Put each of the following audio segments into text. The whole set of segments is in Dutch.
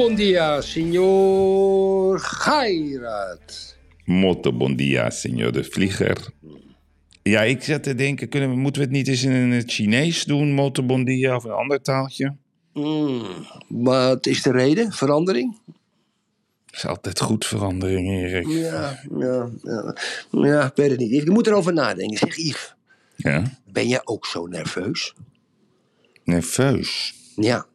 bom dia, senhor dia, senor de Vlieger. Ja, ik zat te denken, kunnen we, moeten we het niet eens in het Chinees doen, bon dia, of een ander taaltje? Mm, wat is de reden? Verandering? Dat is altijd goed verandering, Erik. Ja, ja, ja. ja, ik weet het niet. Ik moet erover nadenken. Zeg Yves, Ja, ben jij ook zo nerveus? nerveus. Ja,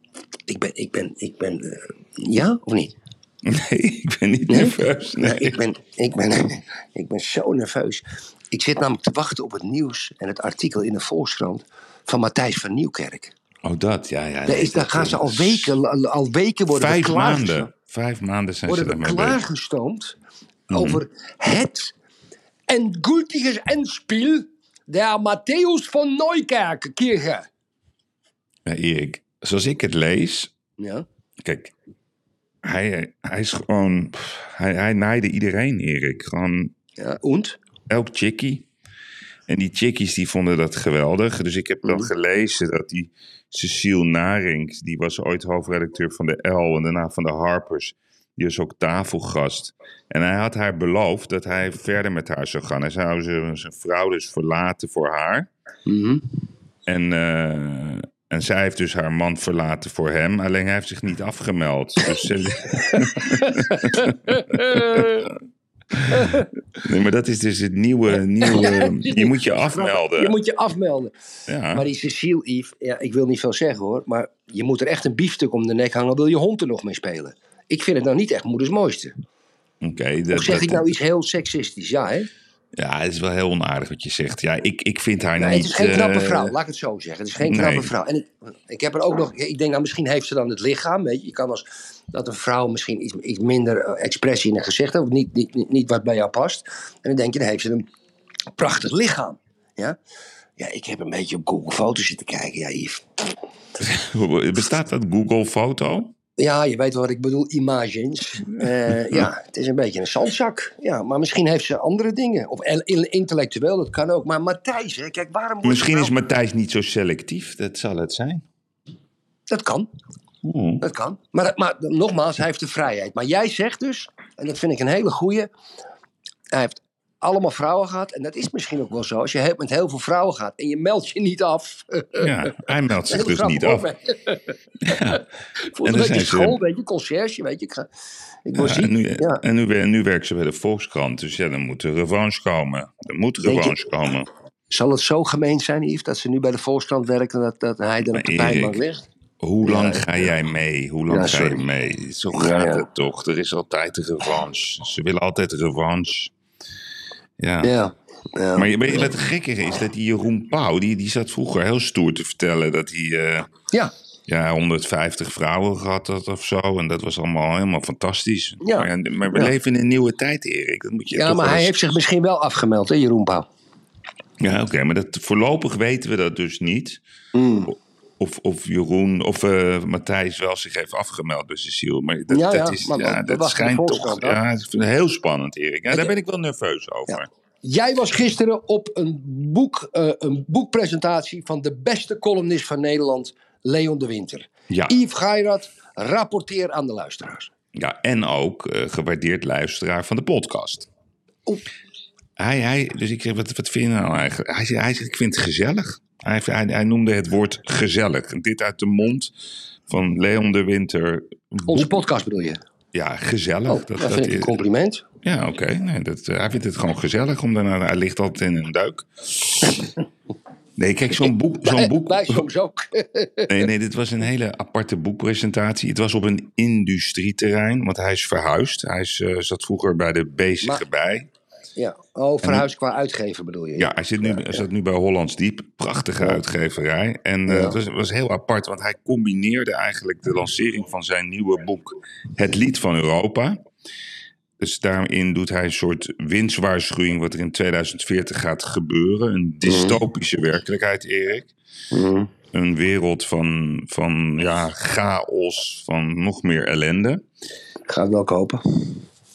ik ben, ik ben, ik ben, eh, ja of niet? Nee, ik ben niet nerveus. Nee. Nee, ik ben, ik ben, ik ben zo nerveus. Ik zit namelijk te wachten op het nieuws en het artikel in de Volkskrant van Matthijs van Nieuwkerk. Oh, dat, ja, ja. Daar, is, daar gaan ze al weken, al, weken worden Vijf maanden. Vijf maanden zijn ze Worden daarmee klaargestoomd Mhm. over het endgültiges Endspiel der Matthäus van Neukerk Kirche. Ja, Erik, zoals ik het lees, Ja. kijk, hij, hij is gewoon, hij, hij naaide iedereen, Erik. Gewoon ja, und? elk chickie. En die chickies die vonden dat geweldig. Dus ik heb dan gelezen dat die Cecile Narink, die was ooit hoofdredacteur van de L en daarna van de Harpers. Die was ook tafelgast. En hij had haar beloofd dat hij verder met haar zou gaan. Hij zou zijn vrouw dus verlaten voor haar. Mhm. En, eh, en zij heeft dus haar man verlaten voor hem. Alleen hij heeft zich niet afgemeld. Dus, nee, maar dat is dus het nieuwe. nieuwe je moet je afmelden. Je moet je afmelden. ja. Maar die Cecile, Yves, ja, ik wil niet veel zeggen hoor, maar je moet er echt een biefstuk om de nek hangen, wil je hond er nog mee spelen. Ik vind het nou niet echt moeders mooiste. Oké, dat- Of zeg dat- ik nou iets heel seksistisch? Ja, hè? Ja, het is wel heel onaardig wat je zegt. Ja, ik, ik vind haar Nee, niet... het is geen knappe eh, vrouw, laat ik het zo zeggen. Het is geen nee. knappe vrouw. En ik, ik heb er ook nog, ik denk nou misschien heeft ze dan het lichaam, weet je. Je kan als dat een vrouw misschien iets, iets minder eh, expressie in haar gezicht heeft, of niet, niet, niet, niet wat bij jou past. En dan denk je, dan heeft ze een prachtig lichaam. Ja, ja ik heb een beetje op Google Foto's zitten kijken, ja Yves. Bestaat dat Google Foto? Ja, je weet wat ik bedoel, images. Eh, ja, het is een beetje een zandzak. Ja, maar misschien heeft ze andere dingen. Of intellectueel, dat kan ook. Maar Matthijs, hè, kijk, waarom Misschien is nou- Matthijs niet zo selectief. Dat zal het zijn. Dat kan. Oeh. Dat kan. Maar, maar nogmaals, hij heeft de vrijheid. Maar jij zegt dus, en dat vind ik een hele goeie. Hij heeft allemaal vrouwen gehad. En dat is misschien ook wel zo. Als je met heel veel vrouwen gaat en je meldt je niet af. Ja, hij meldt zich dus niet af. En een dan beetje school, weet je, conciërge, weet je. Ik, ga, ik Ja, en, nu, ja. en nu, nu werkt ze bij de Volkskrant. Dus ja, dan moet er revanche komen. Er moet revanche komen. Zal het zo gemeen zijn, Yves, dat ze nu bij de Volkskrant werkt en dat, dat hij er Maar op de pijnbank ligt? Hoe lang Ja, ga jij mee? Hoe lang Ja, ga je mee? Zo Ja, gaat ja. het toch. Er is altijd een revanche. Ze willen altijd revanche. Ja. Ja. ja. Maar je- weet je wat het gekkere is? Dat die Jeroen Pauw, die, die zat vroeger heel stoer te vertellen dat hij eh, ja. ja, 150 vrouwen gehad had of zo. En dat was allemaal helemaal fantastisch. Ja. Maar, ja, maar we leven in een nieuwe tijd, Erik. Dat moet je ja, maar hij heeft zich misschien wel afgemeld, hè, Jeroen Pauw? Ja, oké, maar dat, voorlopig weten we dat dus niet. Mm. Of, of Jeroen of eh, Matthijs wel zich heeft afgemeld bij Cecile. Maar dat, Ja, dat, is, maar ja, dat schijnt toch... Ja, ik vind het heel spannend, Erik. Ja, daar ben ik wel nerveus over. Jij was gisteren op een, boek, eh, een boekpresentatie van de beste columnist van Nederland, Leon de Winter. Ja. Yves Geirat, rapporteer aan de luisteraars. Ja, en ook eh, gewaardeerd luisteraar van de podcast. Hij, hij, dus ik zeg, wat, wat vind je nou eigenlijk? Hij zegt, hij zegt, ik vind het gezellig. Hij, hij, hij noemde het woord gezellig. Dit uit de mond van Leon de Winter. Onze podcast bedoel je? Ja, gezellig. Oh, dat, vind ik een compliment. Ja, oké. Nee, dat, eh, hij vindt het gewoon gezellig. Om daarna, hij ligt altijd in een duik. Nee, kijk, zo'n boek... Zo'n boek Wij soms ook. Nee, nee, dit was een hele aparte boekpresentatie. Het was op een industrieterrein, want hij is verhuisd. Hij is, eh, zat vroeger bij de bezige bij. Ja. Oh, verhuis qua uitgever bedoel je? Ja, hij zit nu, hij zit nu bij Hollands Diep. Prachtige uitgeverij. En eh, het was, was heel apart, want hij combineerde eigenlijk de lancering van zijn nieuwe boek Het Lied van Europa. Dus daarin doet hij een soort winstwaarschuwing wat er in 2040 gaat gebeuren. Een dystopische werkelijkheid, Erik. Mhm. Een wereld van, van ja, chaos, van nog meer ellende. Ik ga het wel kopen.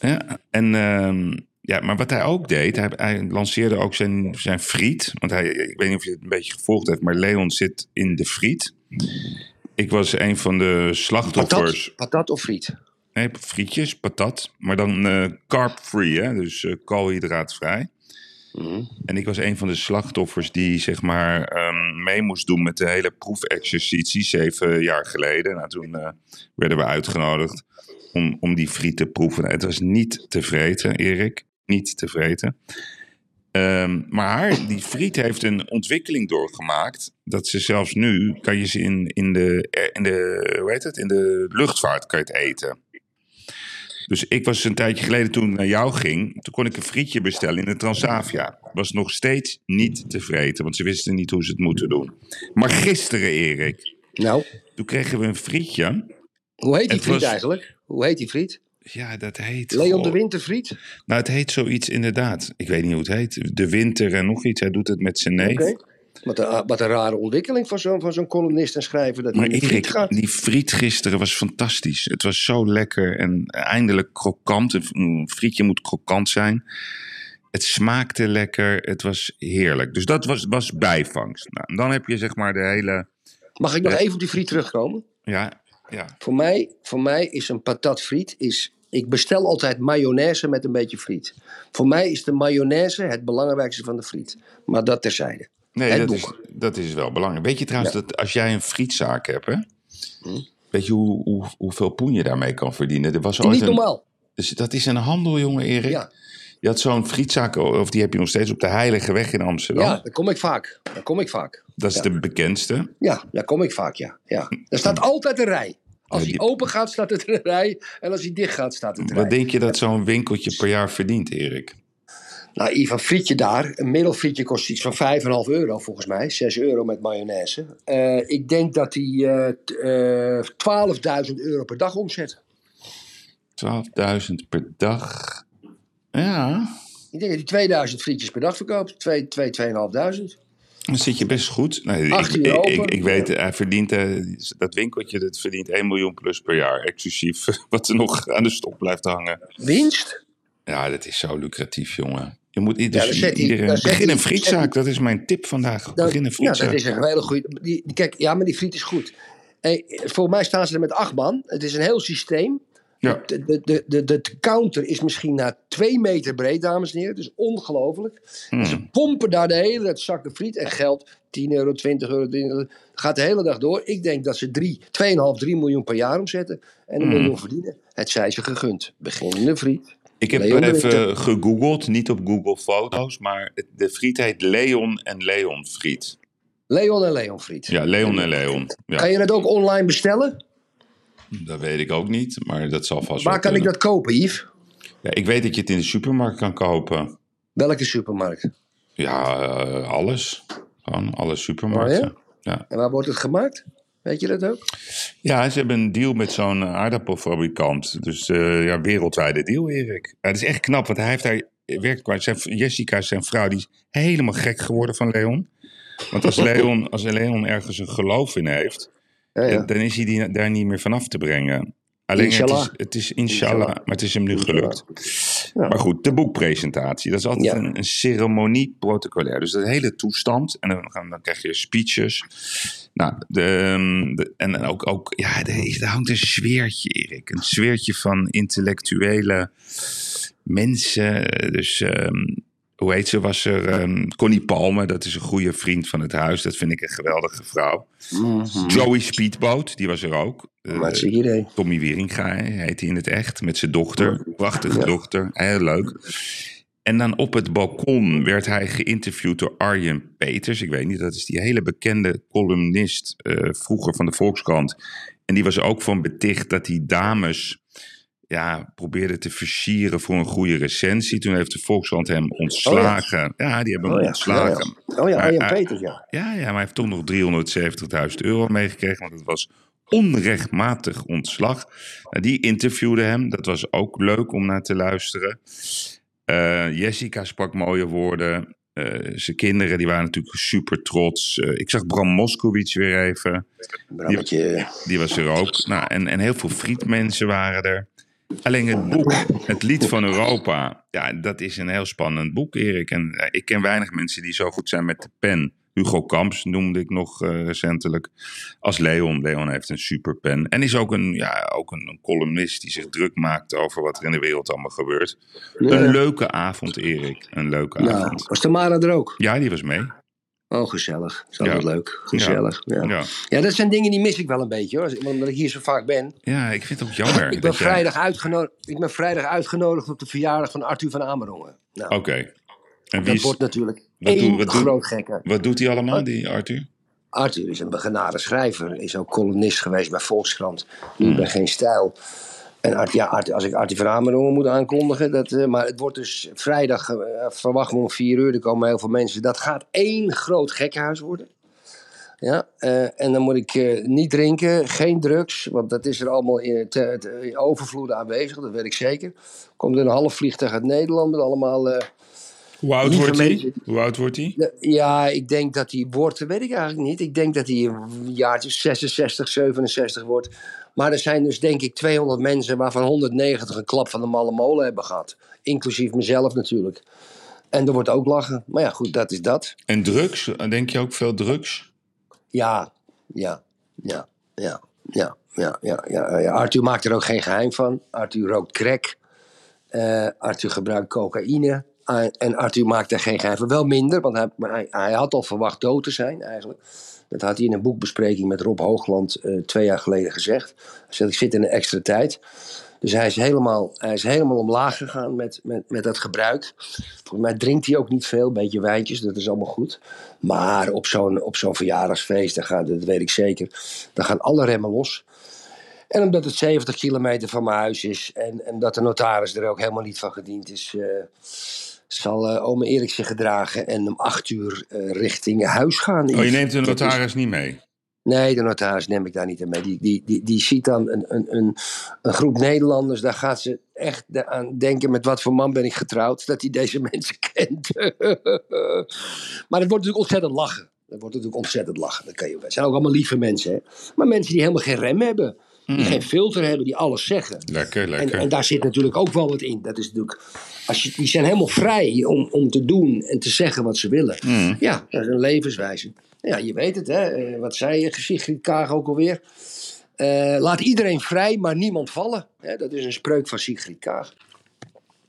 Ja, en, ehm, ja, maar wat hij ook deed, hij, hij lanceerde ook zijn, zijn friet. Want hij, ik weet niet of je het een beetje gevolgd hebt, maar Leon zit in de friet. Ik was een van de slachtoffers. Patat, patat of friet? Nee, frietjes, patat. Maar dan eh carb-free, hè? dus eh, koolhydraatvrij. Mhm. En ik was een van de slachtoffers die zeg maar ehm, mee moest doen met de hele proefexercitie zeven jaar geleden. Nou, toen eh, werden we uitgenodigd om, om die friet te proeven. Het was niet te vreten, Erik. Niet te vreten. Ehm, maar die friet heeft een ontwikkeling doorgemaakt. Dat ze zelfs nu, kan je ze in, in, de, in, de, hoe heet het? in de luchtvaart kan je het eten. Dus ik was een tijdje geleden toen ik naar jou ging. Toen kon ik een frietje bestellen in de Transavia. Was nog steeds niet te vreten, want ze wisten niet hoe ze het moeten doen. Maar gisteren, Erik, Nou, toen kregen we een frietje. hoe heet die friet was- eigenlijk? Hoe heet die friet? Ja, dat heet. Leon goh, de Winterfriet? Nou, het heet zoiets inderdaad. Ik weet niet hoe het heet. De winter en nog iets. Hij doet het met zijn neef. Oké. Wat, een, wat een rare ontwikkeling van zo'n van zo'n columnist en schrijver. Dat Maar Erik, gaat. die friet gisteren was fantastisch. Het was zo lekker en eindelijk krokant. Een- frietje moet krokant zijn. Het smaakte lekker. Het was heerlijk. Dus dat was, was bijvangst. Nou, dan heb je zeg maar de hele... Mag ik nog even op die friet terugkomen? Ja, ja. Voor mij, voor mij is een patat friet... Is, ik bestel altijd mayonaise met een beetje friet. Voor mij is de mayonaise het belangrijkste van de friet. Maar dat terzijde. Nee, Het dat boek. is, dat is wel belangrijk. Weet je trouwens Ja. dat als jij een frietzaak hebt, hè? Hm. Weet je hoe, hoe, hoeveel poen je daarmee kan verdienen? Er was ooit Niet een, normaal. Dus dat is een handel, jongen, Erik. Ja. Je had zo'n frietzaak, of die heb je nog steeds op de Heilige Weg in Amsterdam. ja, daar kom ik vaak. Daar kom ik vaak. Dat is Ja. de bekendste. Ja, daar kom ik vaak, ja. ja. Er staat altijd een rij. Als Ja, hij open gaat, staat het een rij. En als hij dicht gaat, staat het een Wat rij. denk je dat zo'n winkeltje per jaar verdient, Erik? Nou, Ivan, frietje daar. Een middelfrietje kost iets van 5,5 euro volgens mij. 6 euro met mayonaise. Eh, ik denk dat hij eh, t- eh, 12.000 euro per dag omzet. 12.000 per dag. Ja, Ik denk dat hij 2000 frietjes per dag verkoopt. 2, 2, 2.500. dan zit je best goed. Nee, ik, 18 ik, weet, hij verdient, eh, dat winkeltje dat verdient 1 miljoen plus per jaar. Exclusief wat er nog aan de stok blijft hangen. Winst? Ja, dat is zo lucratief, jongen. Je moet dus iedereen, begin een frietzaak. Dat is mijn tip vandaag. Begin een ja, frietzaak. dat is een hele goede. Kijk, ja, maar die friet is goed. Hey, voor mij staan ze er met acht man. Het is een heel systeem. Ja. De, de, de, de, counter is misschien na twee meter breed, dames en heren. Het is ongelooflijk. Hmm. Ze pompen daar de hele tijd zakken friet en geld. 10 euro, 20 euro, 20 euro. Gaat de hele dag door. Ik denk dat ze 3, 2,5, 3 miljoen per jaar omzetten. En een Hmm. miljoen verdienen. Het zij ze gegund. Beginnende friet. Ik heb Leon even gegoogeld, niet op Google Foto's, maar het- de friet heet Leon en Leon friet. Leon en Leon friet. Ja, Leon en Leon. Ja, Kan je dat ook online bestellen? Dat weet ik ook niet, maar dat zal vast Waar kan ik dat kopen, Yves? Ja, ik weet dat je het in de supermarkt kan kopen. Welke supermarkt? Ja, eh, alles. Gewoon alle supermarkten. Oh, ja? En waar wordt het gemaakt? Weet je dat ook? Ja, ze hebben een deal met zo'n aardappelfabrikant. Dus eh, ja, wereldwijde deal, Erik. Dat is echt knap, want hij heeft daar werkelijk... Zijn, Jessica, zijn vrouw, die is helemaal gek geworden van Leon. Want als Leon, als Leon ergens een geloof in heeft... Ja, ja. dan is hij die, daar niet meer vanaf te brengen. Alleen het Inshallah. is, het is inshallah, Inshallah. maar het is hem nu gelukt. Ja. Maar goed, de boekpresentatie. Dat is altijd Ja. een, een ceremonie protocolair. Dus de hele toestand. En dan, dan krijg je speeches. Nou, de, ehm, de- en ook, ook ja, er, er hangt een sfeertje, Erik. Een sfeertje van intellectuele mensen. Dus, ehm, hoe heet ze, was er ehm, Connie Palme. Dat is een goede vriend van het huis. Dat vind ik een geweldige vrouw. Joey Speedboat, die was er ook. Eh, idee. Tommy Wieringa heet hij in het echt, met zijn dochter. Prachtige Ja. dochter, heel leuk. En dan op het balkon werd hij geïnterviewd door Arjen Peters. Ik weet niet, dat is die hele bekende columnist eh, vroeger van de Volkskrant. En die was ook van beticht dat die dames ja, probeerde te versieren voor een goede recensie. Toen heeft de Volkskrant hem ontslagen. ja. die hebben hem Oh ja, ontslagen. ja. Oh ja, Arjen eh, Peters, ja. Ja, ja, maar hij heeft toch nog 370.000 euro meegekregen, want het was onrechtmatig ontslag. Nou, die interviewde hem, dat was ook leuk om naar te luisteren. Eh, Jessica sprak mooie woorden. Eh, zijn kinderen die waren natuurlijk super trots. Ik zag Bram Moskowitz weer even. Brammetje. Die was er ook. Nou, en, en heel veel frietmensen waren er. Alleen het boek, het lied van Europa, ja, dat is een heel spannend boek, Erik. En eh, ik ken weinig mensen die zo goed zijn met de pen. Hugo Kamps noemde ik nog eh, recentelijk. Als Leon. Leon heeft een superpen. En is ook een, ja, ook een, een columnist die zich druk maakt over wat er in de wereld allemaal gebeurt. Een leuke avond, Erik. Een leuke avond. was Tamara er ook? Ja, die was mee. Oh, gezellig. Is Ja. altijd leuk. Gezellig. Ja. Ja. Ja. dat zijn dingen die mis ik wel een beetje hoor. Omdat ik hier zo vaak ben. ja, ik vind het ook jammer. Ik ben, jij- vrijdag uitgenodigd, ik ben vrijdag uitgenodigd op de verjaardag van Arthur van Amerongen. Nou, Oké. En wie dat wordt natuurlijk wat één doe- groot gekke. wat doet hij allemaal, die Arthur? Arthur is een begenadigd schrijver. Is ook columnist geweest bij Volkskrant. Nu Hmm. bij Geen Stijl. En ja, Arthur, als ik Arthur van Amerongen moet aankondigen. Dat, eh, maar het wordt dus vrijdag, eh, verwacht me om vier uur. Er komen heel veel mensen. Dat gaat één groot gekkenhuis worden. Ja, eh, en dan moet ik niet drinken, geen drugs, want dat is er allemaal in, te, te- in overvloed aanwezig, dat weet ik zeker. Komt er een half vliegtuig uit Nederland met allemaal. Hoe oud wordt hij? Hoe oud wordt hij? ja, ik denk dat hij wordt, dat weet ik eigenlijk niet. Ik denk dat hij een jaartje 66, 67 wordt. Maar er zijn dus denk ik 200 mensen waarvan 190 een klap van de malle molen hebben gehad. Inclusief mezelf natuurlijk. En er wordt ook lachen. Maar ja, goed, dat is dat. En drugs? Denk je ook veel drugs? Ja, ja, ja, ja, ja, ja, ja. ja, ja. Arthur maakt er ook geen geheim van. Arthur rookt crack. Eh, Arthur gebruikt cocaïne. En Arthur maakt er geen geheim. Wel minder, want hij, hij, had al verwacht dood te zijn eigenlijk. Dat had hij in een boekbespreking met Rob Hoogland eh, twee jaar geleden gezegd. Hij zegt, ik zit in een extra tijd. Dus hij is helemaal, hij is helemaal omlaag gegaan met, met, met dat gebruik. Volgens mij drinkt hij ook niet veel, een beetje wijntjes, dat is allemaal goed. Maar op zo'n, op zo'n verjaardagsfeest, gaat, dat weet ik zeker, dan gaan alle remmen los. En omdat het 70 kilometer van mijn huis is en, en dat de notaris er ook helemaal niet van gediend is, eh, zal eh ome Erik zich gedragen en om acht uur eh, richting huis gaan. Oh, je neemt de is- notaris niet mee? Nee, de notaris neem ik daar niet aan mee. Die, die, die, die ziet dan een, een, een, een groep Nederlanders. Daar gaat ze echt aan denken: met wat voor man ben ik getrouwd? Dat hij deze mensen kent. maar het wordt natuurlijk ontzettend lachen. Dat wordt natuurlijk ontzettend lachen. Dat kan je, het zijn ook allemaal lieve mensen. Hè? Maar mensen die helemaal geen rem hebben. Die geen filter hebben, die alles zeggen. Lekker, En, lekker. en daar zit natuurlijk ook wel wat in. Dat is natuurlijk, als je, die zijn helemaal vrij om, om te doen en te zeggen wat ze willen. Mm. Ja, dat is een levenswijze. Ja, je weet het, hè? Eh, wat zei je, Sigrid Kaag ook alweer? Eh, laat iedereen vrij, maar niemand vallen. Hè, dat is een spreuk van Sigrid Kaag.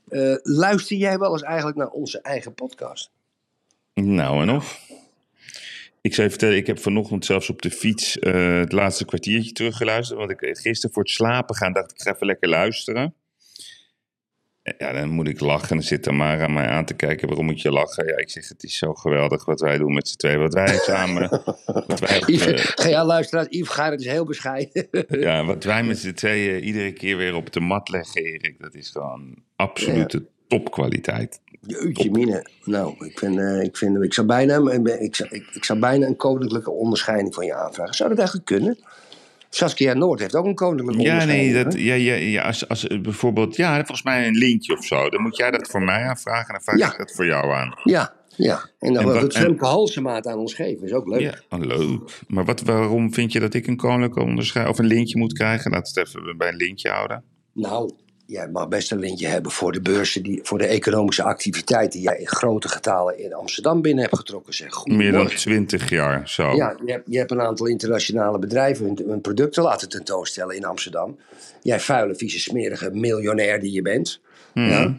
Eh, luister jij wel eens eigenlijk naar onze eigen podcast? Nou en of. Ik zou je vertellen, ik heb vanochtend zelfs op de fiets het laatste kwartiertje teruggeluisterd. Want ik gisteren voor het slapen gaan dacht ik, ik ga even lekker luisteren. Ja, dan moet ik lachen. En dan zit Tamara mij aan te kijken. Waarom moet je lachen? Ja, ik zeg, het is zo geweldig wat wij doen met z'n tweeën. Wat wij samen... wat, wij, Yves, ga ja, luisteraars, Yves Gerrit is heel bescheiden. ja, wat wij met z'n tweeën iedere keer weer op de mat leggen, Erik. Dat is gewoon absolute topkwaliteit. Jeetje mine. Nou, ik, vind, eh, ik, vind, ik, zou bijna, ik, zou, ik, ik zou bijna een koninklijke onderscheiding van je aanvragen. Zou dat eigenlijk kunnen? Saskia Noord heeft ook een koninklijke Ja, nee, dat, hè? ja, ja, ja, als, als bijvoorbeeld, ja, volgens mij een lintje of zo. Dan moet jij dat voor mij aanvragen en dan vraag Ja. ik dat voor jou aan. Ja, ja. En dan wat- het Femke Halsemaat aan ons geven. Is ook leuk. Ja, oh, leuk. Maar wat, waarom vind je dat ik een koninklijke onderscheiding of een lintje moet krijgen? Laten we het even bij een lintje houden. Nou, jij mag best een lintje hebben voor de beurzen, die, voor de economische activiteit die jij in grote getalen in Amsterdam binnen hebt getrokken. Zeg. Meer dan twintig jaar, zo. Ja, je hebt, je hebt een aantal internationale bedrijven hun, hun producten laten tentoonstellen in Amsterdam. Jij vuile, vieze, smerige miljonair die je bent. Mhm. Ja.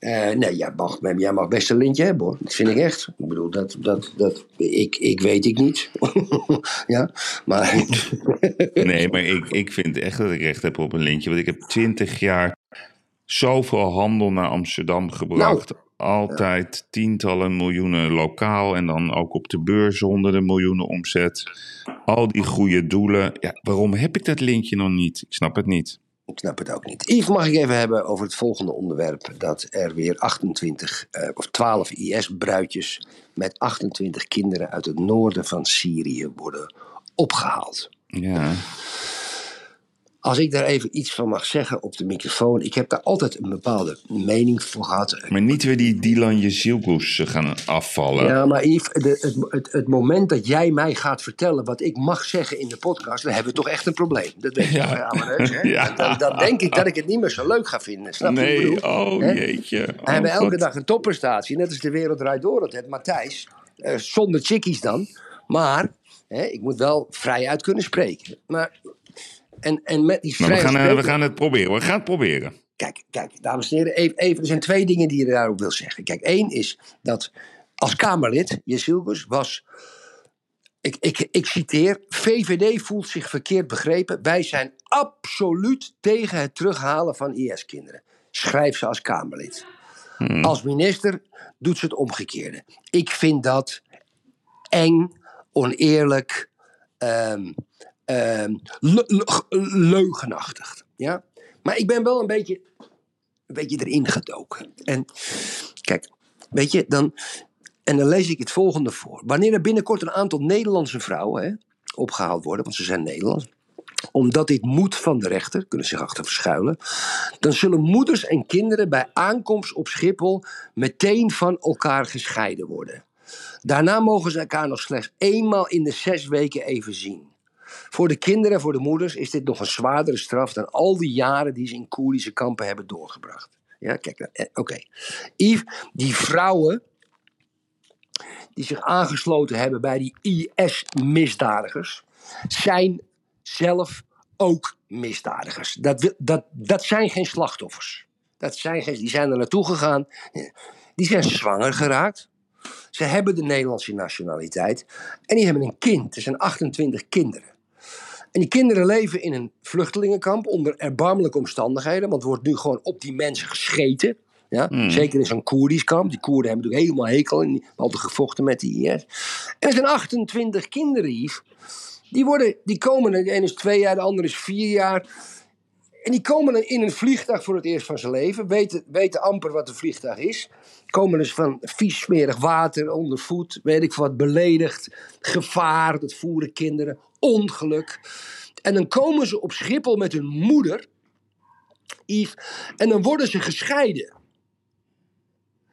Eh, nee, jij mag, jij mag best een lintje hebben hoor. Dat vind ik echt. Ik bedoel, dat, dat, dat, ik, ik weet ik niet. ja, maar Nee, maar ik, ik vind echt dat ik recht heb op een lintje. Want ik heb twintig jaar zoveel handel naar Amsterdam gebracht. Nou. Altijd tientallen miljoenen lokaal en dan ook op de beurs honderden miljoenen omzet. Al die goede doelen. Ja, waarom heb ik dat lintje nog niet? Ik snap het niet. Ik snap het ook niet. Yves, mag ik even hebben over het volgende onderwerp. Dat er weer 28 eh, of 12 IS-bruidjes met 28 kinderen uit het noorden van Syrië worden opgehaald. Ja. Als ik daar even iets van mag zeggen op de microfoon. Ik heb daar altijd een bepaalde mening voor gehad. Maar niet weer die Dylan Jezielkoes gaan afvallen. Ja, maar Yves, de, het, het, het moment dat jij mij gaat vertellen wat ik mag zeggen in de podcast, dan hebben we toch echt een probleem. Dat weet je Ja. maar heus, hè? Ja. Dan, dan denk ik dat ik het niet meer zo leuk ga vinden. Snap je ik nee, oh Hè? jeetje. We Oh, hebben elke dag een topprestatie, net als de wereld draait door. Dat het Matthijs, eh, zonder chickies dan. Maar hè, ik moet wel vrijuit kunnen spreken. Maar, en, en met die we gaan, eh, we gaan het proberen. We gaan het proberen. Kijk, kijk, dames en heren, even, even, er zijn twee dingen die je daarop wil zeggen. Kijk, één is dat als Kamerlid, Jezielbus, was. Ik, ik, ik citeer: VVD voelt zich verkeerd begrepen. Wij zijn absoluut tegen het terughalen van IS-kinderen. Schrijf ze als Kamerlid. Als minister doet ze het omgekeerde. Ik vind dat eng, oneerlijk, ehm, le- leugenachtig. Ja? Maar ik ben wel een beetje, een beetje erin gedoken. En kijk, weet je, dan, en dan lees ik het volgende voor. Wanneer er binnenkort een aantal Nederlandse vrouwen hè, opgehaald worden, want ze zijn Nederlands, omdat dit moet van de rechter, kunnen zich achter verschuilen, dan zullen moeders en kinderen bij aankomst op Schiphol meteen van elkaar gescheiden worden. Daarna mogen ze elkaar nog slechts eenmaal in de zes weken even zien. Voor de kinderen en voor de moeders is dit nog een zwaardere straf dan al die jaren die ze in Koerdische kampen hebben doorgebracht. Ja, kijk, eh, oké. Yves, die vrouwen die zich aangesloten hebben bij die IS-misdadigers, zijn zelf ook misdadigers. Dat, dat, dat zijn geen slachtoffers. Dat zijn die zijn er naartoe gegaan. Die zijn zwanger geraakt. Ze hebben de Nederlandse nationaliteit. En die hebben een kind. Er zijn 28 kinderen. En die kinderen leven in een vluchtelingenkamp onder erbarmelijke omstandigheden. Want er wordt nu gewoon op die mensen gescheten. Ja? Zeker in zo'n Koerdisch kamp. Die Koerden hebben natuurlijk helemaal hekel. En altijd gevochten met die IS. En er zijn 28 kinderen, Yves. Die, worden, die komen, de ene is twee jaar, de andere is vier jaar. En die komen in een vliegtuig voor het eerst van zijn leven. Weten, weten amper wat een vliegtuig is. Komen dus van vies smerig water onder voet. Weet ik wat, beledigd. Gevaar, dat voeren kinderen. Ongeluk. En dan komen ze op Schiphol met hun moeder. Yves. En dan worden ze gescheiden.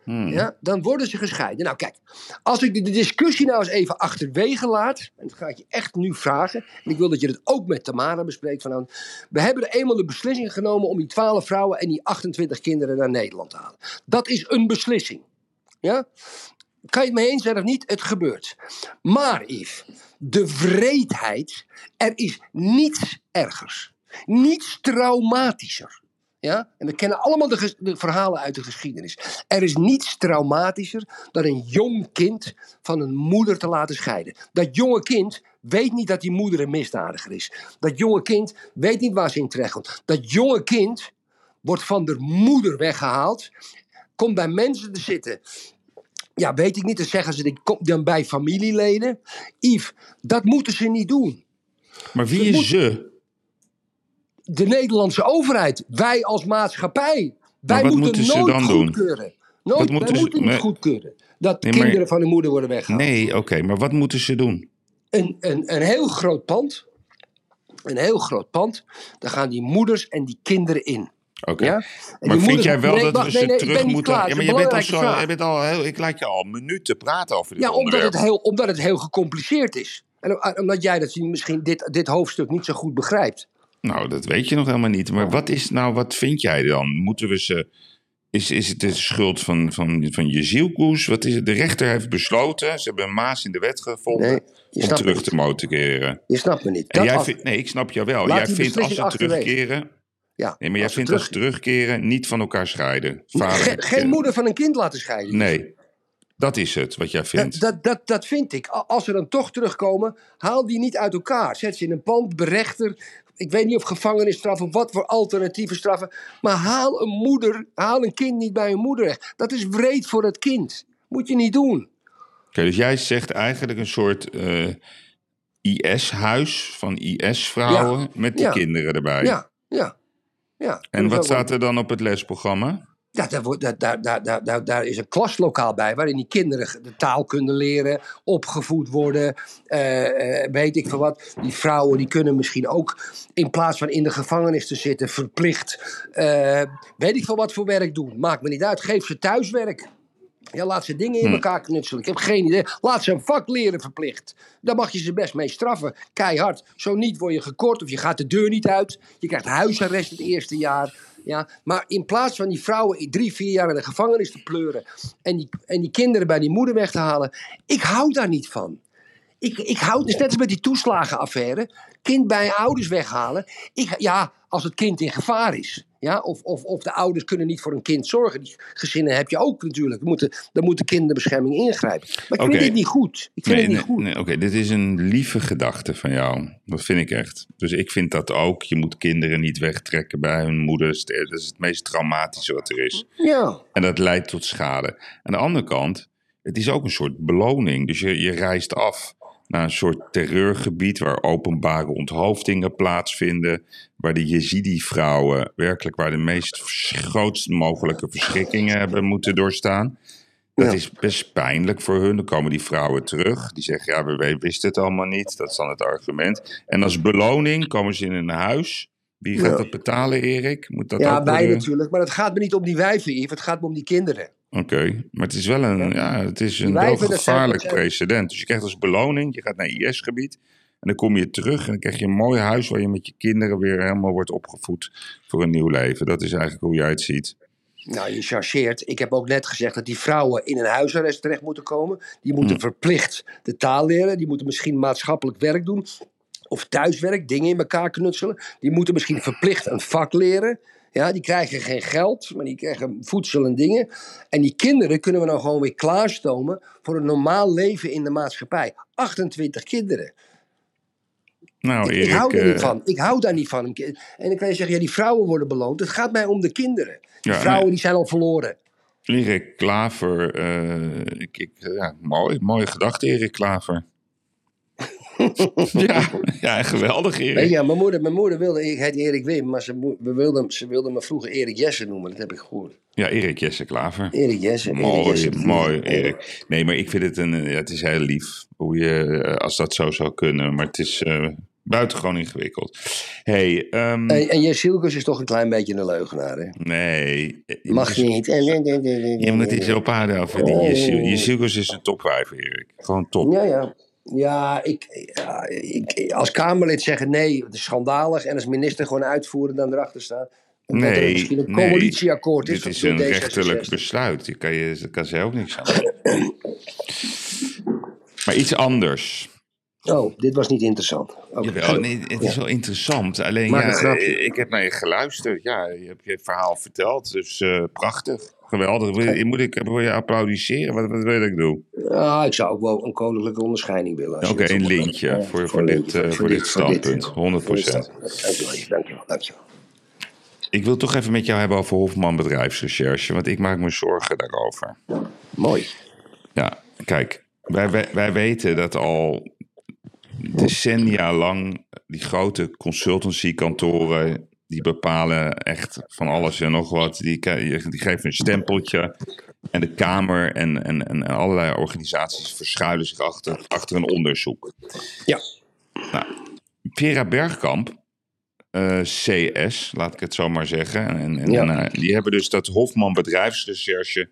Hmm. Ja, dan worden ze gescheiden. Nou kijk, als ik de, discussie nou eens even achterwege laat, en dat ga ik je echt nu vragen, en ik wil dat je het ook met Tamara bespreekt vanavond. We hebben er eenmaal de beslissing genomen om die 12 vrouwen en die 28 kinderen naar Nederland te halen. Dat is een beslissing. Ja? Kan je het mee eens zijn of niet? Het gebeurt. Maar Yves, de wreedheid, er is niets ergers. Niets traumatischer. Ja? En we kennen allemaal de, verhalen uit de geschiedenis. Er is niets traumatischer dan een jong kind van een moeder te laten scheiden. Dat jonge kind weet niet dat die moeder een misdadiger is. Dat jonge kind weet niet waar ze in terechtkomt. Dat jonge kind wordt van de moeder weggehaald, komt bij mensen te zitten. Ja, weet ik niet, dan zeggen ze, die komt dan bij familieleden. Yves, dat moeten ze niet doen Maar wie is ze? De Nederlandse overheid, wij als maatschappij, wij moeten moeten ze nooit dan goedkeuren. Nooit, Wat moeten wij ze- moeten niet maar- goedkeuren dat Nee, maar- kinderen van hun moeder worden weggehaald. Nee, oké, maar wat moeten ze doen? Een, een, een heel groot pand, een heel groot pand, daar gaan die moeders en die kinderen in. Oké. Ja? Maar vind jij wel Nee, dat we ze nee, terug moeten... Ja, maar je bent al zo, je bent al heel, ik laat je al minuten praten over dit Ja, omdat onderwerp. het, heel, omdat het heel gecompliceerd is. En omdat jij dat misschien dit, dit hoofdstuk niet zo goed begrijpt. Nou, dat weet je nog helemaal niet. Maar wat is nou, wat vind jij dan? Moeten we ze... Is, is het de schuld van, van, van je zielkoes? Wat is het? De rechter heeft besloten, ze hebben een maas in de wet gevonden... Nee, om terug niet. te motiveren. Je snapt me niet. En Dat jij af- vindt, nee, ik snap jou wel. Laat jij vindt als ze achterwege. terugkeren... ja, Nee, maar jij vindt als ze terug- terugkeren niet van elkaar scheiden. Vader Ge- en geen moeder van een kind laten scheiden. Nee, dat is het wat jij vindt. Dat, dat, dat, dat vind ik. Als ze dan toch terugkomen, haal die niet uit elkaar. Zet ze in een pand, berechter. Ik weet niet of gevangenisstraf of wat voor alternatieve straffen. Maar haal een moeder, haal een kind niet bij een moeder weg. Dat is wreed voor het kind. Moet je niet doen. Oké, dus jij zegt eigenlijk een soort eh, IS-huis van IS-vrouwen met die Ja. kinderen erbij. Ja, ja. Ja, En wat staat er dan op het lesprogramma? Ja, daar, wordt, daar, daar, daar, daar, daar, daar is een klaslokaal bij waarin die kinderen de taal kunnen leren, opgevoed worden, eh, eh, weet ik veel wat. Die vrouwen die kunnen misschien ook in plaats van in de gevangenis te zitten verplicht, eh, weet ik veel wat voor werk doen. Maakt me niet uit, geef ze thuiswerk. Ja, laat ze dingen in elkaar knutselen. Ik heb geen idee. Laat ze een vak leren verplicht. Daar mag je ze best mee straffen. Keihard. Zo niet word je gekort of je gaat de deur niet uit. Je krijgt huisarrest het eerste jaar. Ja, maar in plaats van die vrouwen drie, vier jaar in de gevangenis te pleuren. En die, en die kinderen bij die moeder weg te halen. Ik hou daar niet van. Ik, ik hou, dus net als met die toeslagenaffaire. Kind bij ouders weghalen. Ik, ja, als het kind in gevaar is. Ja, of, of, of de ouders kunnen niet voor een kind zorgen. Die gezinnen heb je ook natuurlijk. Dan moeten, dan moet de kinderbescherming ingrijpen. Maar ik vind dit niet goed. Ik vind Nee, het niet nee, goed. nee, Oké, dit is een lieve gedachte van jou. Dat vind ik echt. Dus ik vind dat ook. Je moet kinderen niet wegtrekken bij hun moeders. Dat is het meest traumatische wat er is. Ja. En dat leidt tot schade. Aan de andere kant, het is ook een soort beloning. Dus je, je reist af naar een soort terreurgebied waar openbare onthoofdingen plaatsvinden. Waar de Jezidi-vrouwen werkelijk waar de meest grootste mogelijke verschrikkingen hebben moeten doorstaan. Dat Ja. is best pijnlijk voor hun. Dan komen die vrouwen terug. Die zeggen, ja, we wisten het allemaal niet. Dat is dan het argument. En als beloning komen ze in een huis. Wie gaat Ja. dat betalen, Erik? Moet dat Ja, wij natuurlijk. Maar het gaat me niet om die wijven, Yves. Het gaat me om die kinderen. Oké, maar het is wel een, ja, het is een wel gevaarlijk precedent. Dus je krijgt als beloning, je gaat naar IS-gebied en dan kom je terug en dan krijg je een mooi huis waar je met je kinderen weer helemaal wordt opgevoed voor een nieuw leven. Dat is eigenlijk hoe jij het ziet. Nou, je chargeert. Ik heb ook net gezegd dat die vrouwen in een huisarrest terecht moeten komen. Die moeten Hm. verplicht de taal leren. Die moeten misschien maatschappelijk werk doen. Of thuiswerk, dingen in elkaar knutselen. Die moeten misschien verplicht een vak leren. Ja, die krijgen geen geld, maar die krijgen voedsel en dingen. En die kinderen kunnen we nou gewoon weer klaarstomen voor een normaal leven in de maatschappij. 28 kinderen. Nou, Ik, Erik, ik hou daar eh, niet van. Ik hou daar niet van. En dan kan je zeggen, ja, die vrouwen worden beloond. Het gaat mij om de kinderen. Die Ja, vrouwen nee. die zijn al verloren. Erik Klaver, eh, ik, ik, ja, mooi, mooie gedachte, Erik Klaver. ja, ja, geweldig, Erik. Weet je, mijn moeder, mijn moeder wilde, ik heet Erik Wim, maar ze, we wilden, ze wilde me vroeger Erik Jesse noemen. Dat heb ik gehoord. Ja, Erik Jesse Klaver. Erik Jesse. Erik Mooi, Jesse. mooi, Erik. Nee, maar ik vind het een, ja, het is heel lief hoe je, eh, als dat zo zou kunnen, maar het is eh, buitengewoon ingewikkeld. hey, ehm, En, en is toch een klein beetje een leugenaar, hè? nee. Je Mag je niet. Je moet iets op aarde over die is een topwijf, Erik. Gewoon top. Ja, ja. Ja, ik, ja ik, als Kamerlid zeggen nee, het is schandalig. En als minister gewoon uitvoeren dan erachter staan. Dat er Nee, misschien een nee, coalitieakkoord is. Dit is een D66. rechterlijk besluit. Je kan, je, daar kan ze ook niks aan. Maar iets anders. Oh, dit was niet interessant. Oké. Jawel, nee, het is wel interessant. Alleen, ja, grapje. ik heb naar je geluisterd. Ja, je hebt je verhaal verteld. Dus eh, prachtig. Geweldig. Wil je, moet ik wil je applaudisseren? Wat, wat wil ik doen? Ik zou ook wel een koninklijke onderscheiding willen. Oké, een lintje Ja, voor, voor, dit, eh, voor dit standpunt. 100 Voor dit standpunt. Dankjewel, dankjewel, dankjewel. Ik wil toch even met jou hebben over Hofman bedrijfsrecherche. Want ik maak me zorgen daarover. Mooi. Ja, kijk, wij, wij, wij weten dat al decennia lang die grote consultancykantoren, die bepalen echt van alles en nog wat. Die, die geven een stempeltje. En de Kamer en, en, en allerlei organisaties verschuilen zich achter, achter een onderzoek. Ja. Nou, Vera Bergkamp, eh, CS, laat ik het zo maar zeggen. En, en, Ja. nou, die hebben dus dat Hofman bedrijfsrecherche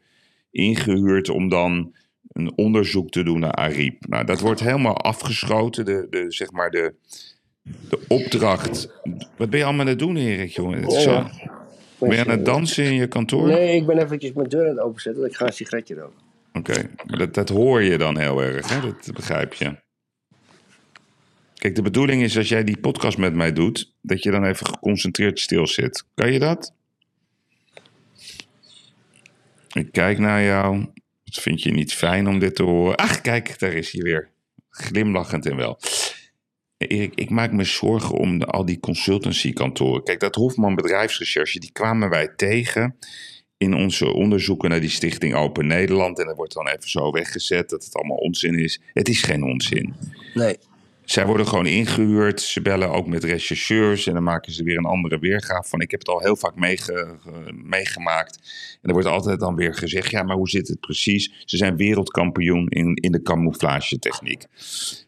ingehuurd om dan een onderzoek te doen naar Ariep. Nou, dat wordt helemaal afgeschoten. De, de, zeg maar de, de opdracht. Wat ben je allemaal aan het doen, Erik, jongen? Het is. Ben je aan het dansen in je kantoor? Nee, ik ben eventjes mijn deur aan het openzetten. Ik ga een sigaretje roken. Oké, maar dat, dat hoor je dan heel erg, hè? Dat begrijp je. Kijk, de bedoeling is als jij die podcast met mij doet, dat je dan even geconcentreerd stil zit. Kan je dat? Ik kijk naar jou. Dat vind je niet fijn om dit te horen. Ach, kijk, daar is hij weer. Glimlachend en wel. Erik, ik maak me zorgen om de- al die consultancykantoren. Kijk, dat Hofman Bedrijfsrecherche, die kwamen wij tegen in onze onderzoeken naar die stichting Open Nederland. En dat wordt dan even zo weggezet dat het allemaal onzin is. Het is geen onzin. Nee. zij worden gewoon ingehuurd. Ze bellen ook met rechercheurs en dan maken ze weer een andere weergave van. Ik heb het al heel vaak meege, meegemaakt. En er wordt altijd dan weer gezegd: ja, maar hoe zit het precies? Ze zijn wereldkampioen in, in de camouflagetechniek.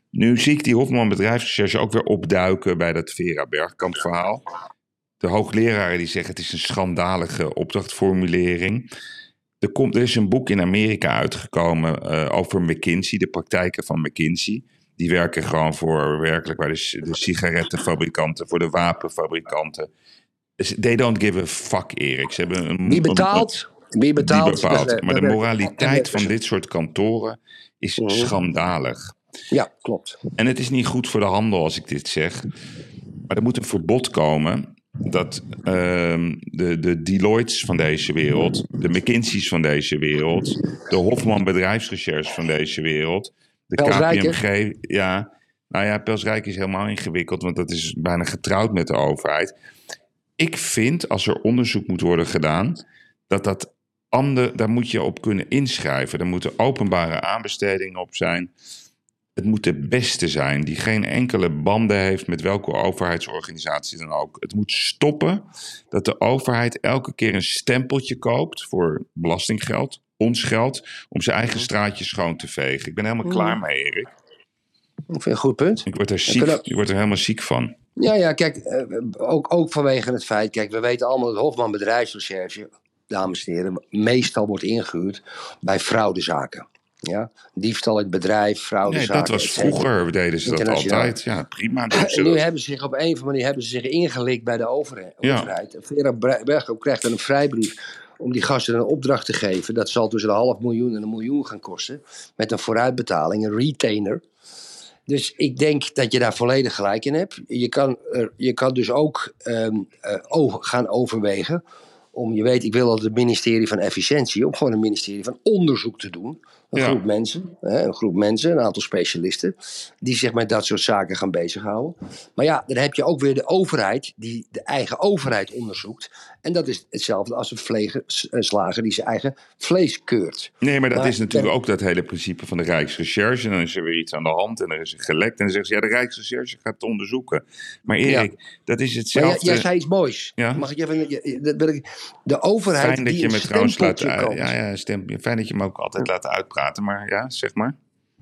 Nu zie ik die Hofman bedrijfsrecherche ook weer opduiken bij dat Vera Bergkamp verhaal. De hoogleraren die zeggen het is een schandalige opdrachtformulering. Er, komt, er is een boek in Amerika uitgekomen uh, over McKinsey, de praktijken van McKinsey. Die werken gewoon voor werkelijk bij de, de sigarettenfabrikanten, voor de wapenfabrikanten. They don't give a fuck, Erik. Ze hebben een, Wie betaalt? Wie betaalt? Bepaalt. Maar de moraliteit van dit soort kantoren is mhm. schandalig. Ja, klopt. En het is niet goed voor de handel als ik dit zeg. Maar er moet een verbod komen dat uh, de, de Deloitte's van deze wereld, de McKinsey's van deze wereld, de Hofman bedrijfsrecherche van deze wereld, de KPMG, ja, nou ja, Pelsrijk is helemaal ingewikkeld, want dat is bijna getrouwd met de overheid. Ik vind, als er onderzoek moet worden gedaan, dat dat ander, daar moet je op kunnen inschrijven. Er moeten openbare aanbestedingen op zijn. Het moet de beste zijn, die geen enkele banden heeft met welke overheidsorganisatie dan ook. Het moet stoppen dat de overheid elke keer een stempeltje koopt voor belastinggeld, ons geld, om zijn eigen mhm. straatje schoon te vegen. Ik ben helemaal klaar mhm. mee, Erik. Ik vind een goed punt. Ik word er, ziek, ik word er helemaal ziek van. Ja, ja, kijk, eh, ook, ook vanwege het feit, kijk, we weten allemaal dat Hofman Bedrijfsrecherche, dames en heren, meestal wordt ingehuurd bij fraudezaken. Ja, diefstal het bedrijf, fraudezaken. Nee, dat was vroeger, deden ze dat altijd. Ja, prima. En nu hebben ze zich op een of andere manier hebben ze zich ingelikt bij de overheid. Ja. Vera Bergkamp krijgt dan een vrijbrief om die gasten een opdracht te geven. Dat zal tussen een half miljoen en een miljoen gaan kosten. Met een vooruitbetaling, een retainer. Dus ik denk dat je daar volledig gelijk in hebt. Je kan, je kan dus ook um, uh, gaan overwegen om, je weet, ik wil al het ministerie van Efficiëntie, om gewoon een ministerie van Onderzoek te doen. Een groep mensen, hè, een groep mensen, een aantal specialisten, die zich met dat soort zaken gaan bezighouden. Maar ja, dan heb je ook weer de overheid, die de eigen overheid onderzoekt. En dat is hetzelfde als een slager die zijn eigen vlees keurt. Nee, maar dat is natuurlijk ook dat hele principe van de Rijksrecherche. En dan is er weer iets aan de hand en er is een gelekt. En dan zeggen ze, ja, de Rijksrecherche gaat het onderzoeken. Maar Erik, dat is hetzelfde. Jij, zei iets moois. Ja? Mag ik even... De overheid Fijn dat je me trouwens laat... Ja, ja, stem, fijn dat je me ook altijd laat uitpraten. Maar ja, zeg maar.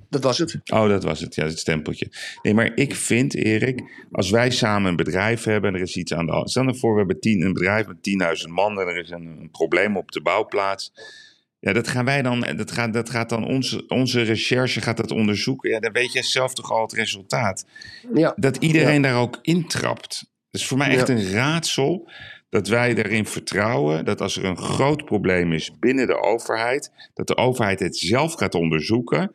Dat was het. Oh, dat was het, ja, het stempeltje. Nee, maar ik vind, Erik, als wij samen een bedrijf hebben en er is iets aan de hand. Stel ervoor, we hebben tien, een bedrijf met 10.000 man en er is een, een, probleem op de bouwplaats. Ja, dat gaan wij dan, dat gaat, dat gaat dan onze, onze recherche gaat dat onderzoeken. Ja, dan weet je zelf toch al het resultaat. Ja. Dat iedereen daar ook intrapt. Dat is voor mij echt een raadsel dat wij erin vertrouwen dat als er een groot probleem is binnen de overheid, dat de overheid het zelf gaat onderzoeken.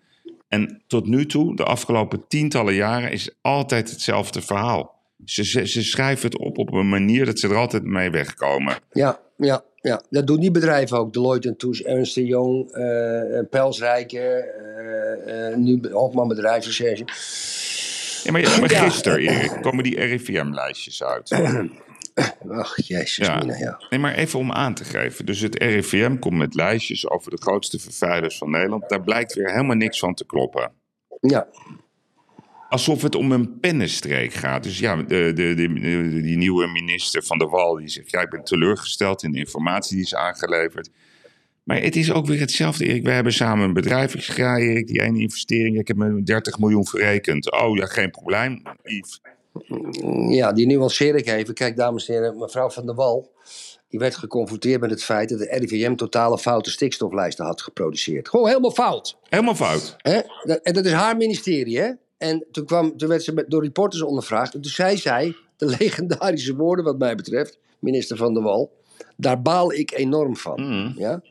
En tot nu toe, de afgelopen tientallen jaren, is altijd hetzelfde verhaal. Ze, ze, schrijven het op op een manier dat ze er altijd mee wegkomen. Ja, ja, ja. dat doen die bedrijven ook. Deloitte Touche, Ernst Young, uh, Pelsrijker, uh, uh, nu Hofman Bedrijfsrecherche. Ja, maar, maar gisteren, Erik, komen die RIVM-lijstjes uit. Ach, jezus, ja. ja. Nee, maar even om aan te geven. Dus het RIVM komt met lijstjes over de grootste vervuilers van Nederland. Daar blijkt weer helemaal niks van te kloppen. Ja. Alsof het om een pennenstreek gaat. Dus ja, de, de, de, die nieuwe minister van de Wal die zegt... ja, ik ben teleurgesteld in de informatie die is aangeleverd. Maar het is ook weer hetzelfde, Erik. We hebben samen een bedrijf. Ik ga, Erik, die ene investering. Ik heb me 30 miljoen verrekend. Oh ja, geen probleem, Yves. Ja, die nuanceer ik even. Kijk, dames en heren, mevrouw Van der Wal. Die werd geconfronteerd met het feit dat de RIVM totale foute stikstoflijsten had geproduceerd. Gewoon helemaal fout. Helemaal fout. Hè? En dat is haar ministerie, hè? En toen, kwam, toen werd ze door reporters ondervraagd. En toen zei zij de legendarische woorden, wat mij betreft, minister Van der Wal. Daar baal ik enorm van. Mm. Ja?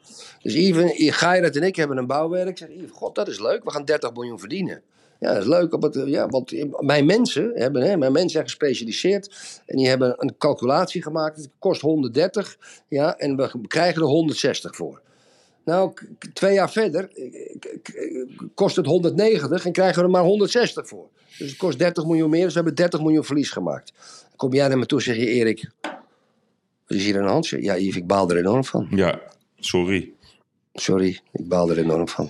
Dus even, Geirat en ik hebben een bouwwerk. Ik zeg, god, dat is leuk. We gaan 30 miljoen verdienen. Ja, dat is leuk. Op het, ja, want mijn mensen hebben, hè, mijn mensen zijn gespecialiseerd. En die hebben een calculatie gemaakt. Het kost 130. Ja, en we krijgen er 160 voor. Nou, twee jaar verder kost het 190 en krijgen we er maar 160 voor. Dus het kost 30 miljoen meer, dus we hebben 30 miljoen verlies gemaakt. Dan kom jij naar me toe en zeg je, Erik, wat is hier aan de hand? Ja, Yves, ik baal er enorm van. Ja, sorry. Sorry, ik baal er enorm van.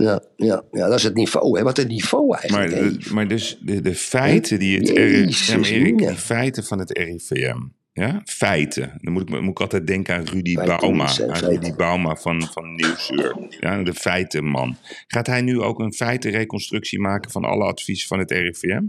Ja, ja, ja, dat is het niveau. Hè. Wat het niveau Maar, eigenlijk hè. de- maar dus de, de feiten die het Jezus, RIVM, Erik, die feiten van het RIVM. Ja, feiten. Dan moet ik, moet ik altijd denken aan Rudy Feiten Bauma. Aan. Rudy Bauma van, van Nieuwsuur. Ja, de feitenman. Gaat hij nu ook een feitenreconstructie maken van alle adviezen van het RIVM?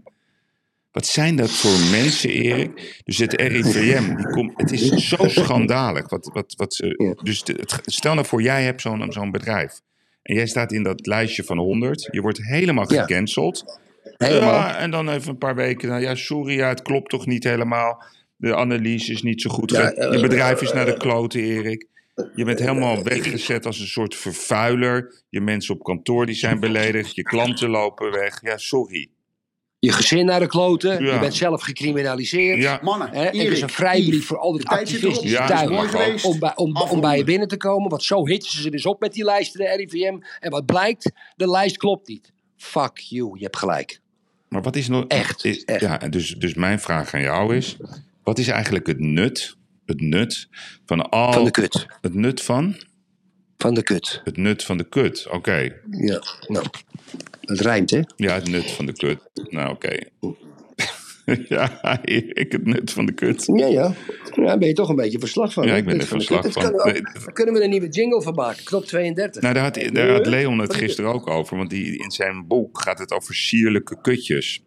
Wat zijn dat voor mensen, Erik? Dus het RIVM, die komt, het is zo schandalig. Wat, wat, wat ze, dus de- het, stel nou voor, jij hebt zo'n zo'n bedrijf. En jij staat in dat lijstje van 100. Je wordt helemaal Ja. gecanceld. Helemaal. Ja, en dan even een paar weken. Nou ja, sorry, ja, het klopt toch niet helemaal. De analyse is niet zo goed. Ja, ge- je bedrijf is naar de kloten, Erik. Je bent helemaal weggezet als een soort vervuiler. Je mensen op kantoor die zijn beledigd. Je klanten lopen weg. Ja, sorry. Je gezin naar de kloten. Ja. Je bent zelf gecriminaliseerd. Ja, Mannen, Hè, er is een vrijbrief voor al die activistische Ja. Om bij, om, om bij je binnen te komen. Want zo hitsen ze dus op met die lijsten, de RIVM. En wat blijkt? De lijst klopt niet. Fuck you, je hebt gelijk. maar wat is nog... Echt, is- echt. Ja, dus, dus mijn vraag aan jou is... Wat is eigenlijk het nut, het nut van al... Van de kut. Het nut van? Van de kut. Het nut van de kut, oké. Ja, nou. Het rijmt, hè? Ja, het nut van de kut. Nou, oké. ja, Erik, het nut van de kut. Ja, ja. Ja, daar ben je toch een beetje verslag van. Ja, hè? ik ben er van verslag. Dat van. Kunnen we ook- Nee. daar kunnen we een nieuwe jingle van maken. Knop 32. Nou, daar had, daar had Leon het gisteren ook over. Want die, in zijn boek gaat het over sierlijke kutjes.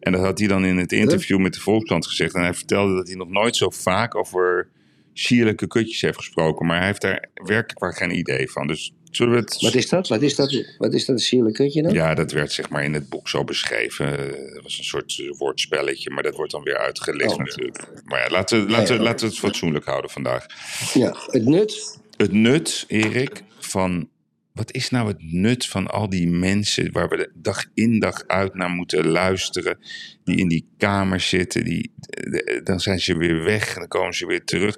En dat had hij dan in het interview met de Volkskrant gezegd. En hij vertelde dat hij nog nooit zo vaak over sierlijke kutjes heeft gesproken. Maar hij heeft daar werkelijk waar geen idee van. Dus zullen we het... Wat is dat? Wat is dat? Wat is dat een sierlijk kutje dan? Ja, dat werd zeg maar in het boek zo beschreven. Het was een soort eh, woordspelletje, maar dat wordt dan weer uitgelegd Oh. natuurlijk. Maar ja, laten, we- laten, ja. laten we het fatsoenlijk houden vandaag. Ja, het nut. Het nut, Erik, van... Wat is nou het nut van al die mensen waar we dag in dag uit naar moeten luisteren? Die in die kamer zitten, die, dan zijn ze weer weg en dan komen ze weer terug.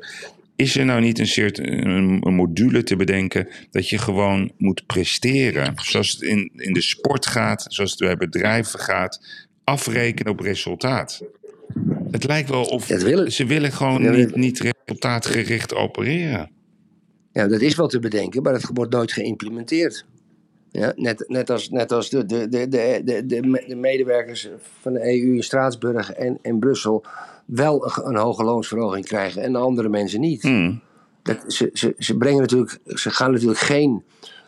Is er nou niet een, soort, een, een module te bedenken dat je gewoon moet presteren? Zoals het in, in de sport gaat, zoals het bij bedrijven gaat. Afrekenen op resultaat. Het lijkt wel of Dat willen- ze willen gewoon niet, dat- niet resultaatgericht opereren. Ja, dat is wel te bedenken, maar het wordt nooit geïmplementeerd. Ja, net, net als, net als de, de, de, de, de, de, de medewerkers van de EU in Straatsburg en, en Brussel wel een, een hoge loonsverhoging krijgen en de andere mensen niet. Hmm. Dat, ze, ze, ze, brengen natuurlijk, ze gaan natuurlijk geen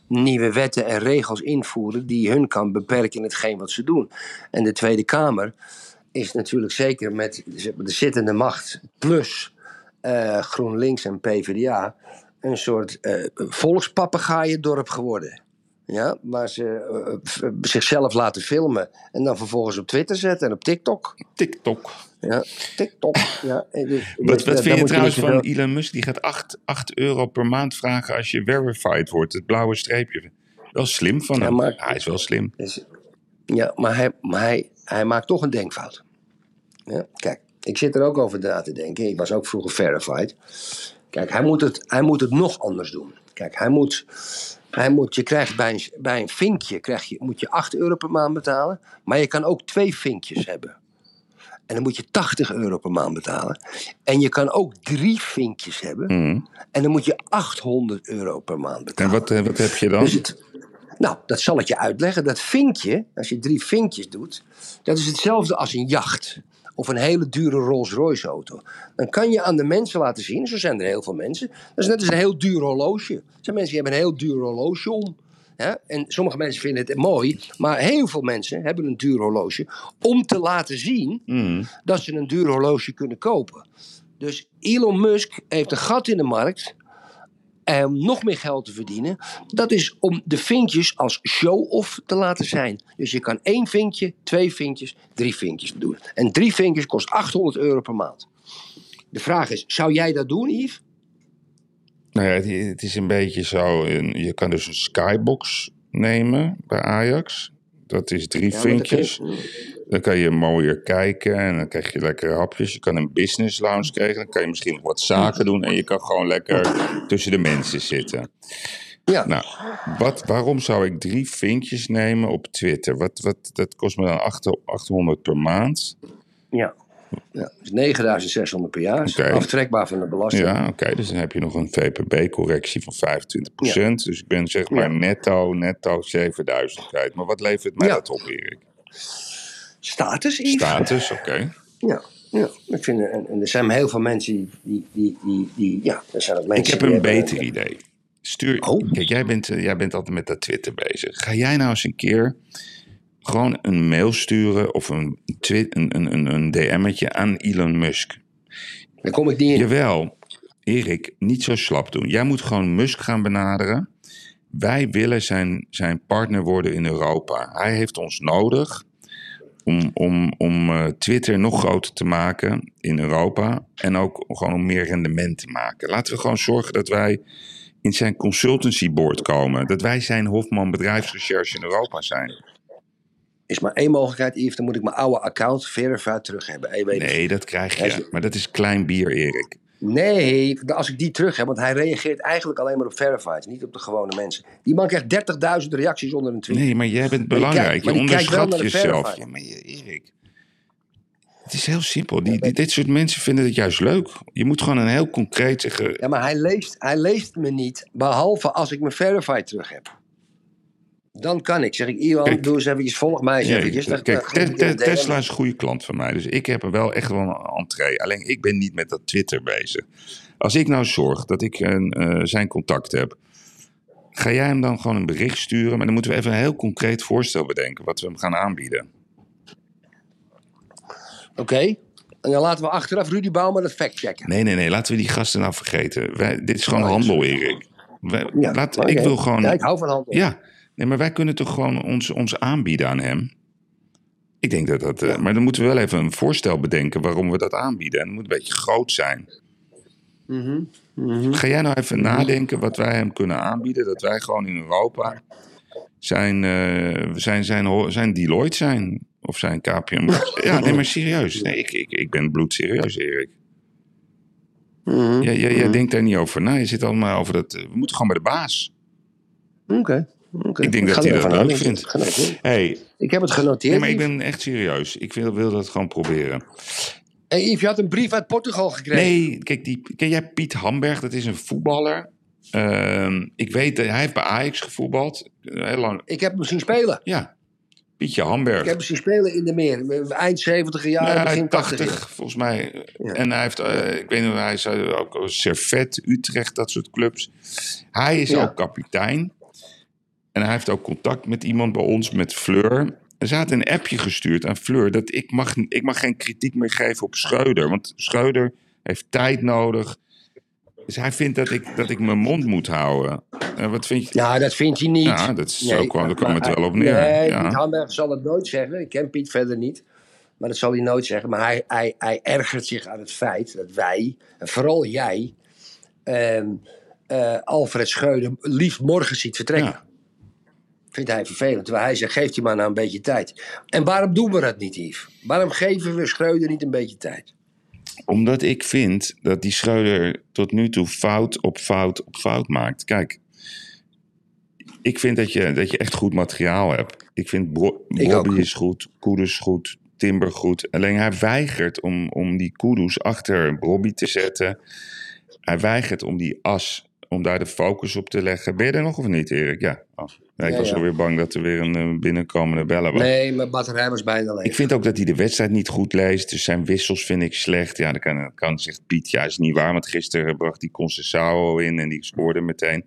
nieuwe wetten en regels invoeren die hun kan beperken in hetgeen wat ze doen. En de Tweede Kamer is natuurlijk zeker met de zittende macht plus eh, GroenLinks en PvdA een soort eh volkspapegaaien-dorp geworden. Ja, waar ze eh, zichzelf laten filmen en dan vervolgens op Twitter zetten en op TikTok. TikTok. Ja, TikTok. Ja, dus- Wat, dus, vind je trouwens niet van Elon Musk? Die gaat 8, 8 euro per maand vragen als je verified wordt. Het blauwe streepje. Wel slim van Ja, hem. maar- Hij is wel slim. Dus- ja, maar, hij, maar hij, hij maakt toch een denkfout. Ja, kijk, ik zit er ook over na te denken. Ik was ook vroeger verified. Kijk, hij moet het, hij moet het nog anders doen. Kijk, hij moet, hij moet je krijgt bij een, bij een vinkje krijg je, moet je 8 euro per maand betalen. Maar je kan ook twee vinkjes hebben. En dan moet je 80 euro per maand betalen. En je kan ook drie vinkjes hebben. Hmm. En dan moet je 800 euro per maand En betalen. wat, eh, wat heb je dan? Dus het, nou, dat zal ik je uitleggen. Dat vinkje, als je drie vinkjes doet, dat is hetzelfde als een jacht. Of een hele dure Rolls Royce auto. Dan kan je aan de mensen laten zien, zo zijn er heel veel mensen. Dat is net als een heel duur horloge. Er zijn mensen die hebben een heel duur horloge om. En sommige mensen vinden het mooi, maar heel veel mensen hebben een duur horloge om te laten zien Hmm. dat ze een duur horloge kunnen kopen. Dus Elon Musk heeft een gat in de markt en om nog meer geld te verdienen. Dat is om de vinkjes als show-off te laten zijn. Dus je kan één vinkje, twee vinkjes, drie vinkjes doen. En drie vinkjes kost 800 euro per maand. De vraag is, zou jij dat doen, Yves? Nou ja, het, het is een beetje zo. Je kan dus een skybox nemen bij Ajax. Dat is drie Ja, vinkjes. Dan kan je mooier kijken en dan krijg je lekkere hapjes. Je kan een business lounge krijgen. Dan kan je misschien nog wat zaken doen. En je kan gewoon lekker tussen de mensen zitten. Ja, Nou, wat, waarom zou ik drie vinkjes nemen op Twitter? Wat, wat, dat kost me dan 8 800 per maand. ja. Ja, dus 9600 per jaar. Aftrekbaar van de belasting. Ja, oké. dus dan heb je nog een VPB-correctie van 25%. Dus ik ben zeg maar Ja. netto, netto 7000 kwijt. Maar wat levert mij dat op, Erik? Status, Yves? Status, oké. Ja, ja. Ik vind, en, en er zijn heel veel mensen die, die, die, die, die ja, er zijn ook mensen Ik heb een hebben- beter idee. Stuur, Oh. Kijk, jij bent, eh, jij bent altijd met dat Twitter bezig. Ga jij nou eens een keer gewoon een mail sturen of een, een, een, een, een DM'tje aan Elon Musk? Daar kom ik niet in. Jawel, Erik, niet zo slap doen. Jij moet gewoon Musk gaan benaderen. Wij willen zijn, zijn partner worden in Europa. Hij heeft ons nodig om, om, om eh, Twitter nog groter te maken in Europa. En ook gewoon om meer rendement te maken. Laten we gewoon zorgen dat wij in zijn consultancy board komen. Dat wij zijn Hofman bedrijfsrecherche in Europa zijn. Is maar één mogelijkheid, Yves. Dan moet ik mijn oude account verified terug hebben. Nee, dat krijg je. Maar dat is klein bier, Erik. Nee, als ik die terug heb, want hij reageert eigenlijk alleen maar op verified, niet op de gewone mensen. Die man krijgt 30.000 reacties onder een tweet. Nee, maar jij bent belangrijk. maar je wel onderschat jezelf. verified. Ja, maar je, Erik. Het is heel simpel. Die, die- dit soort mensen vinden het juist leuk. Je moet gewoon een heel concreet zeggen. Ja, maar hij leest, hij leest me niet, behalve als ik mijn verified terug heb. Dan kan ik. Zeg ik, Iwan, Kijk. doe eens eventjes, volg mij eens Nee, eventjes. Dan- kijk, dan DM. Tesla is een goede klant van mij. Dus ik heb er wel echt wel een entree. Alleen ik ben niet met dat Twitter bezig. Als ik nou zorg dat ik een, eh, zijn contact heb. Ga jij hem dan gewoon een bericht sturen? Maar dan moeten we even een heel concreet voorstel bedenken. Wat we hem gaan aanbieden. Oké. En dan laten we achteraf Rudy Bouwman het factchecken. Nee, nee, nee. Laten we die gasten nou vergeten. Wij, dit is gewoon Oh, handel, Erik. Wij- Ja, laat. Ik wil gewoon... Ja, ik hou van handel. Ja, nee, maar wij kunnen toch gewoon ons, ons aanbieden aan hem. Ik denk dat dat. eh, maar dan moeten we wel even een voorstel bedenken waarom we dat aanbieden. En het moet een beetje groot zijn. Mhm, mhm. Ga jij nou even nadenken wat wij hem kunnen aanbieden? Dat wij gewoon in Europa zijn, eh, zijn, zijn, zijn Deloitte zijn. Of zijn KPM. Ja, nee, maar serieus. Nee, ik, ik, ik ben bloedserieus, Erik. Mhm. Jij, jij, jij denkt daar niet over na. Je zit allemaal over dat. eh, We moeten gewoon bij de baas. Oké. Ik denk dat hij dat leuk vindt. Ik hey, Ik heb het genoteerd. nee, maar ik ben echt serieus. Ik wil, wil dat gewoon proberen. Hey, Yves, je had een brief uit Portugal gekregen. Nee, kijk, die, ken jij Piet Hamberg? Dat is een voetballer. Ehm, ik weet, dat hij heeft bij Ajax gevoetbald. Eh, Heel lang. Ik heb hem zien spelen. Ja, Pietje Hamberg. Ik heb hem zien spelen in de meer. Eind 70 jaar, Ja, begin 80 80, jaar. volgens mij. Ja. En hij heeft, eh, ik weet niet, hij is eh, ook Servet, Utrecht, dat soort clubs. Hij is Ja. ook kapitein. En hij heeft ook contact met iemand bij ons, met Fleur. En ze had een appje gestuurd aan Fleur dat ik mag, ik mag geen kritiek meer geven op Schreuder. Want Schreuder heeft tijd nodig. Dus hij vindt dat ik, dat ik mijn mond moet houden. Eh, wat vind je? Ja, dat vindt hij niet. Ja, dat is- zo kwam- daar kwam het wel op neer, Nee, ja. Piet Hamberg zal het nooit zeggen. Ik ken Piet verder niet. Maar dat zal hij nooit zeggen. Maar hij, hij, hij ergert zich aan het feit dat wij, en vooral jij, ehm, eh, Alfred Schreuder liefst morgen ziet vertrekken. Ja. Vindt hij vervelend. Terwijl hij zegt, geeft hij maar nou een beetje tijd. En waarom doen we dat niet, Yves? Waarom geven we Schreuder niet een beetje tijd? Omdat ik vind dat die Schreuder tot nu toe fout op fout op fout maakt. Kijk, ik vind dat je, dat je echt goed materiaal hebt. Ik vind Bro Ik is goed, Koeders goed, Timber goed. Alleen hij weigert om, om die Koeders achter Bobby te zetten. Hij weigert om die as, om daar de focus op te leggen. Ben je er nog of niet, Erik? Ja. Oh. Ja, ik Ja, was ja. alweer bang dat er weer een eh, binnenkomende bellen was. Nee, mijn batterij was bijna leeg. Ik vind ook dat hij de wedstrijd niet goed leest. Dus zijn wissels vind ik slecht. Ja, dan kan, kan zegt Piet, ja, is niet waar. Want gisteren bracht hij Concessao in en die scoorde meteen.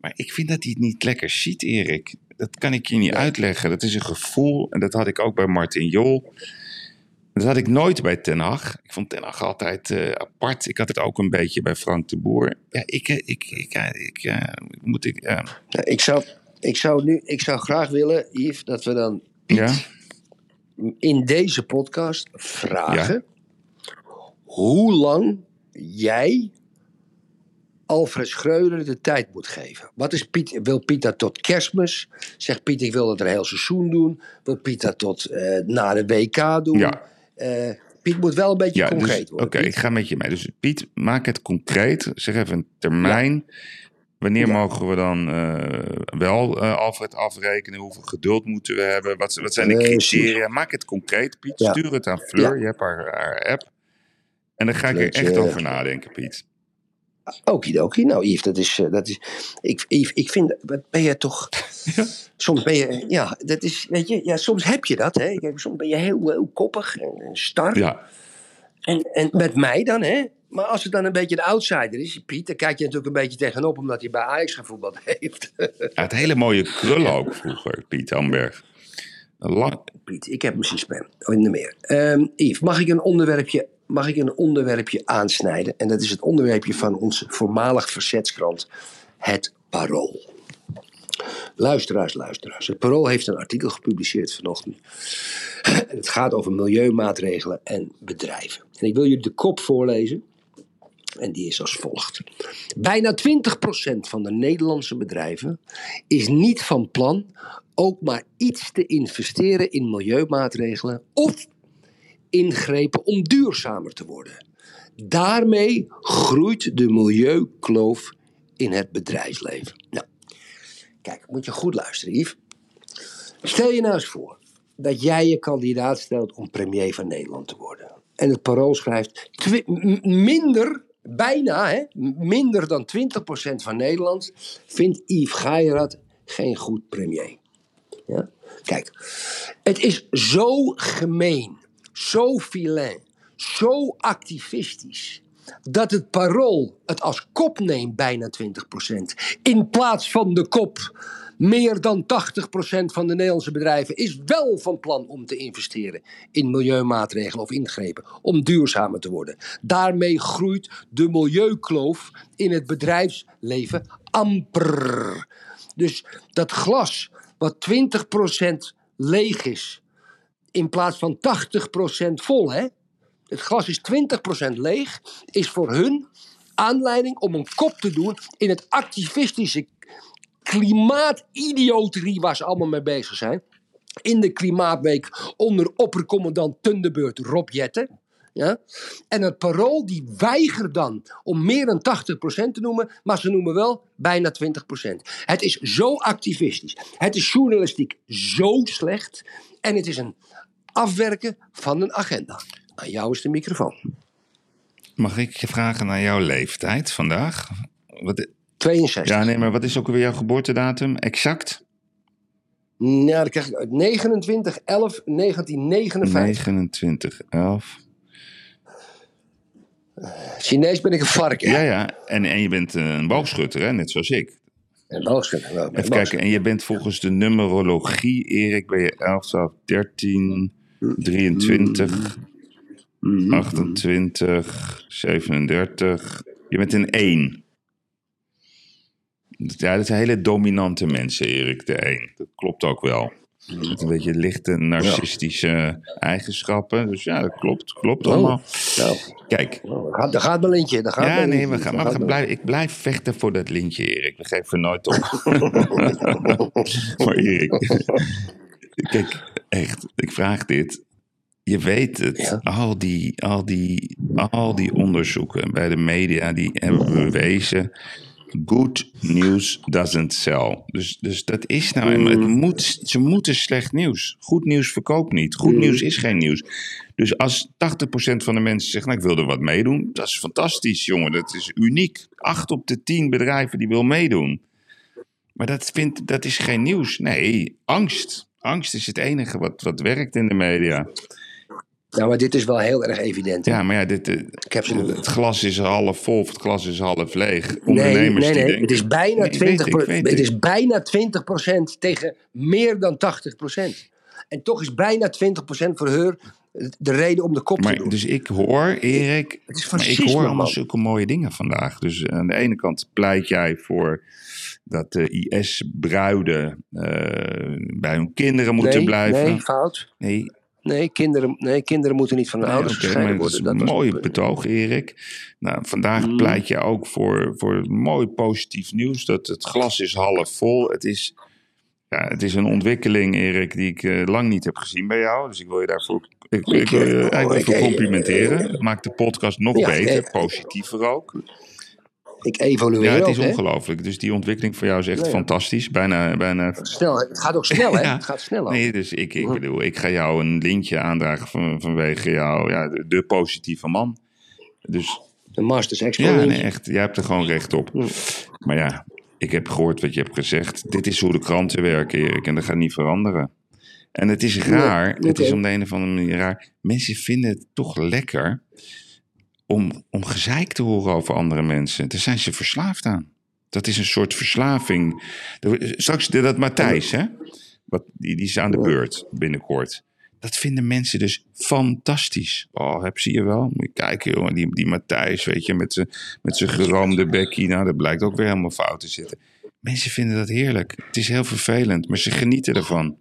Maar ik vind dat hij het niet lekker ziet, Erik. Dat kan ik je niet uitleggen. Dat is een gevoel. En dat had ik ook bij Martin Jol. Dat had ik nooit bij Ten Hag. Ik vond Ten Hag altijd eh, apart. Ik had het ook een beetje bij Frank de Boer. Ja, ik, eh, ik, ik, eh, ik, moet ik. Ja, ik, zou, ik, zou nu, ik zou graag willen, Yves, dat we dan ja. in deze podcast vragen hoe lang jij Alfred Schreuder de tijd moet geven. Wat is Piet, wil Piet dat tot kerstmis? Zegt Piet, ik wil dat een heel seizoen doen. Wil Piet dat tot na de WK doen? Ja. Eh, Piet moet wel een beetje Ja, dus, concreet oké, worden. ik ga met je mee. Dus Piet, maak het concreet. Zeg even een termijn. Wanneer mogen we dan eh, wel eh, Alfred afrekenen? Hoeveel geduld moeten we hebben? Wat, wat zijn de criteria? Maak het concreet, Piet. Stuur het aan Fleur. Je hebt haar, haar app. En dan ga ik er echt over nadenken, Piet. Okidoki. Nou, Yves, dat is. eh, Dat is ik, Yves, ik vind. Ben je toch. Soms ben je. Ja, dat is. Weet je, ja, soms heb je dat, hè. Kijk, soms ben je heel, heel koppig en, en star. Ja, En, en met mij dan, hè? Maar als het dan een beetje de outsider is, Piet, dan kijk je natuurlijk een beetje tegenop omdat hij bij Ajax gevoetbald heeft. hij had hele mooie krullen ook vroeger, Piet Hamberg. Lang, Piet, ik heb spelen. Oh, in de meer. Ehm, Yves, mag ik, een onderwerpje, mag ik een onderwerpje aansnijden? En dat is het onderwerpje van onze voormalig verzetskrant, Het Parool. Luisteraars, luisteraars. Het Parool heeft een artikel gepubliceerd vanochtend. En het gaat over milieumaatregelen en bedrijven. En ik wil jullie de kop voorlezen. En die is als volgt. Bijna 20% van de Nederlandse bedrijven is niet van plan ook maar iets te investeren in milieumaatregelen of ingrepen om duurzamer te worden. Daarmee groeit de milieukloof in het bedrijfsleven. Nou, kijk, moet je goed luisteren, Yves. Stel je nou eens voor dat jij je kandidaat stelt om premier van Nederland te worden. En het parool schrijft minder, bijna, hè, minder dan 20% van Nederland vindt Yves Geirat geen goed premier. Ja? Kijk, het is zo gemeen, zo vilain, zo activistisch. Dat het parool het als kop neemt, bijna 20%. In plaats van de kop, meer dan 80% van de Nederlandse bedrijven is wel van plan om te investeren in milieumaatregelen of ingrepen om duurzamer te worden. Daarmee groeit de milieukloof in het bedrijfsleven amper. Dus dat glas wat 20% leeg is, in plaats van 80% vol, hè? Het glas is 20% leeg, is voor hun aanleiding om een kop te doen in het activistische klimaatidioterie waar ze allemaal mee bezig zijn. In de Klimaatweek onder oppercommandant Tundebeurt Rob Jetten. Ja? En het parool die weigert dan om meer dan 80% te noemen, maar ze noemen wel bijna 20%. Het is zo activistisch. Het is journalistiek zo slecht. En het is een afwerken van een agenda. Aan jou is de microfoon. mag ik je vragen naar jouw leeftijd vandaag? Wat, 62. ja, nee, maar wat is ook weer jouw geboortedatum? Exact? Nou, dan krijg ik uit 29 11 1959. 29, 11. Chinees ben ik een varken. Ja, ja. En, en je bent een boogschutter, hè? net zoals ik. En boogschutter. wel, Even kijken, en je bent volgens de numerologie, Erik, ben je 11, 12, 13, 23, Mhm. 28, 37. Je bent een 1. Ja, dat zijn hele dominante mensen, Erik, de 1. Dat klopt ook wel. Met een beetje lichte narcistische eigenschappen. Dus ja, dat klopt. Klopt Oh. allemaal. Nou, Kijk, nou, daar gaat, mijn lintje. Daar gaat ja, nee, lintje. we gaan, maar we gaan blijven, ik blijf vechten voor dat lintje, Erik. We geven nooit op. maar Erik, kijk, echt, ik vraag dit. Je weet het, Ja. al, die, al, die, al die onderzoeken bij de media, die hebben bewezen... Good news doesn't sell. Dus, dus dat is nou, eenmaal- het moet, ze moeten slecht nieuws. Goed nieuws verkoopt niet. Goed nieuws is geen nieuws. Dus als 80% van de mensen zegt, nou ik wil er wat meedoen, dat is fantastisch jongen, dat is uniek. Acht op de tien bedrijven die wil meedoen. Maar dat, vindt, dat is geen nieuws. Nee, angst. Angst is het enige wat, wat werkt in de media. Nou, maar dit is wel heel erg evident. hè? Ja, maar ja, dit, eh, Ik heb het glas is half vol of het glas is half leeg. Nee, Ondernemers nee, die nee. denken... Het is bijna Nee, ik 20 weet het, ik Het is bijna 20% tegen meer dan 80% En toch is bijna 20% voor haar de reden om de kop te Maar, doen. dus ik hoor, Erik, Het is maar ik hoor allemaal zulke mooie dingen vandaag. Dus aan de ene kant pleit jij voor dat de IS-bruiden eh, bij hun kinderen moeten nee, blijven. nee, fout. Nee, Nee kinderen, nee, kinderen moeten niet van nee, ouders gescheiden maar dat is worden. een mooi betoog, Erik. Nou, vandaag Mm. pleit je ook voor, voor mooi positief nieuws. Dat het glas is half vol. Het is, ja, het is een ontwikkeling, Erik, die ik eh, lang niet heb gezien bij jou. Dus ik wil je daarvoor ik, ik wil je eigenlijk ik- voor eh, complimenteren. Het maakt de podcast nog Ja, beter, positiever ook. Ik evolueer Ja, het is ongelooflijk. Dus die ontwikkeling voor jou is echt Ja, ja. fantastisch. Bijna, bijna Snel, het gaat ook snel, hè? Ja. Het gaat snel ook. Nee, dus ik, ik bedoel, ik ga jou een lintje aandragen van, vanwege jou, ja, de, de positieve man. Dus De Masters ja, Exponent. nee, echt, jij hebt er gewoon recht op. Maar ja, ik heb gehoord wat je hebt gezegd. Dit is hoe de kranten werken, Erik, en dat gaat niet veranderen. En het is raar, het is om de een of andere manier raar. Mensen vinden het toch lekker om, om gezeik te horen over andere mensen. Daar zijn ze verslaafd aan. Dat is een soort verslaving. Er- Straks dat Matthijs, hè? Wat, die, die is aan de beurt binnenkort. Dat vinden mensen dus fantastisch. Oh, heb zie je wel? Moet je kijken, jongen. Die, die Matthijs, weet je, met zijn met zijn geroomde bekkie. Nou, dat blijkt ook weer helemaal fout te zitten. Mensen vinden dat heerlijk. Het is heel vervelend, maar ze genieten ervan.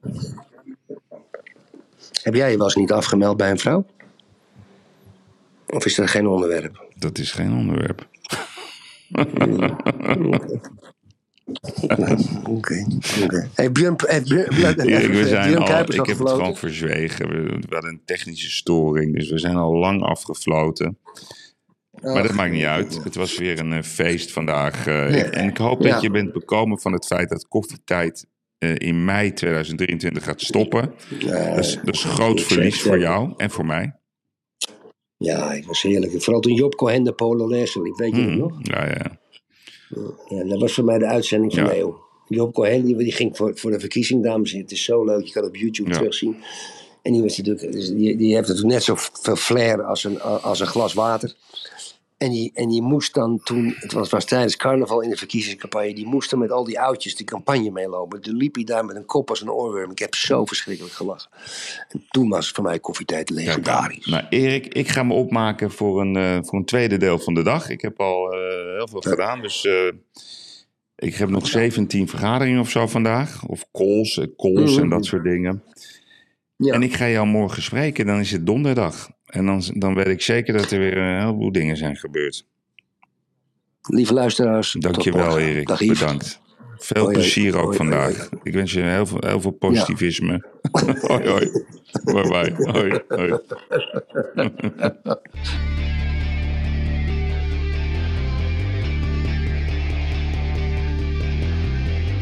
Heb jij je eens niet afgemeld bij een vrouw? Of is dat geen onderwerp? Dat is geen onderwerp. Oké. oké. Hey, Björn, hey, Björn, Björn, Erik, we zijn Björn al, ik heb het gewoon verzwegen. We, we hadden een technische storing, dus we zijn al lang afgefloten. Maar dat maakt niet uit. Het was weer een eh, feest vandaag. eh, En ik hoop dat je bent bekomen van het feit dat koffietijd eh, in mei 2023 gaat stoppen. dat, is, dat is een groot verlies voor jou en voor mij. Ja, het was heerlijk. Vooral toen Job Cohen de Polonaise liep, weet je dat Mhm. nog? Ja, ja. Ja, dat was voor mij de uitzending van Ja. de eeuw. Job Cohen, die, die ging voor, voor de verkiezing, dames en heren. Het is zo leuk, je kan het op YouTube Ja. terugzien. En die, was natuurlijk, die, die heeft natuurlijk net zo veel flair als een, als een glas water. En die, en die moest dan toen, het was, was tijdens carnaval in de verkiezingscampagne, die moest dan met al die oudjes die campagne meelopen. Toen liep hij daar met een kop als een oorworm. Ik heb zo verschrikkelijk gelachen. En toen was het voor mij koffietijd legendarisch. Nou, Erik, ik ga me opmaken voor een, eh, voor een tweede deel van de dag. Ik heb al eh, heel veel gedaan, dus eh, ik heb nog 17 vergaderingen of zo vandaag. Of calls, calls en dat soort dingen. Ja. En ik ga jou morgen spreken, dan is het donderdag. En dan, dan weet ik zeker dat er weer een heleboel dingen zijn gebeurd. Lieve luisteraars, Dankjewel. Erik, Dag bedankt. Veel Hoi, hoi. plezier ook Hoi, vandaag. Ik wens je heel veel, heel veel positivisme. hoi hoi. Bye bye. Hoi hoi.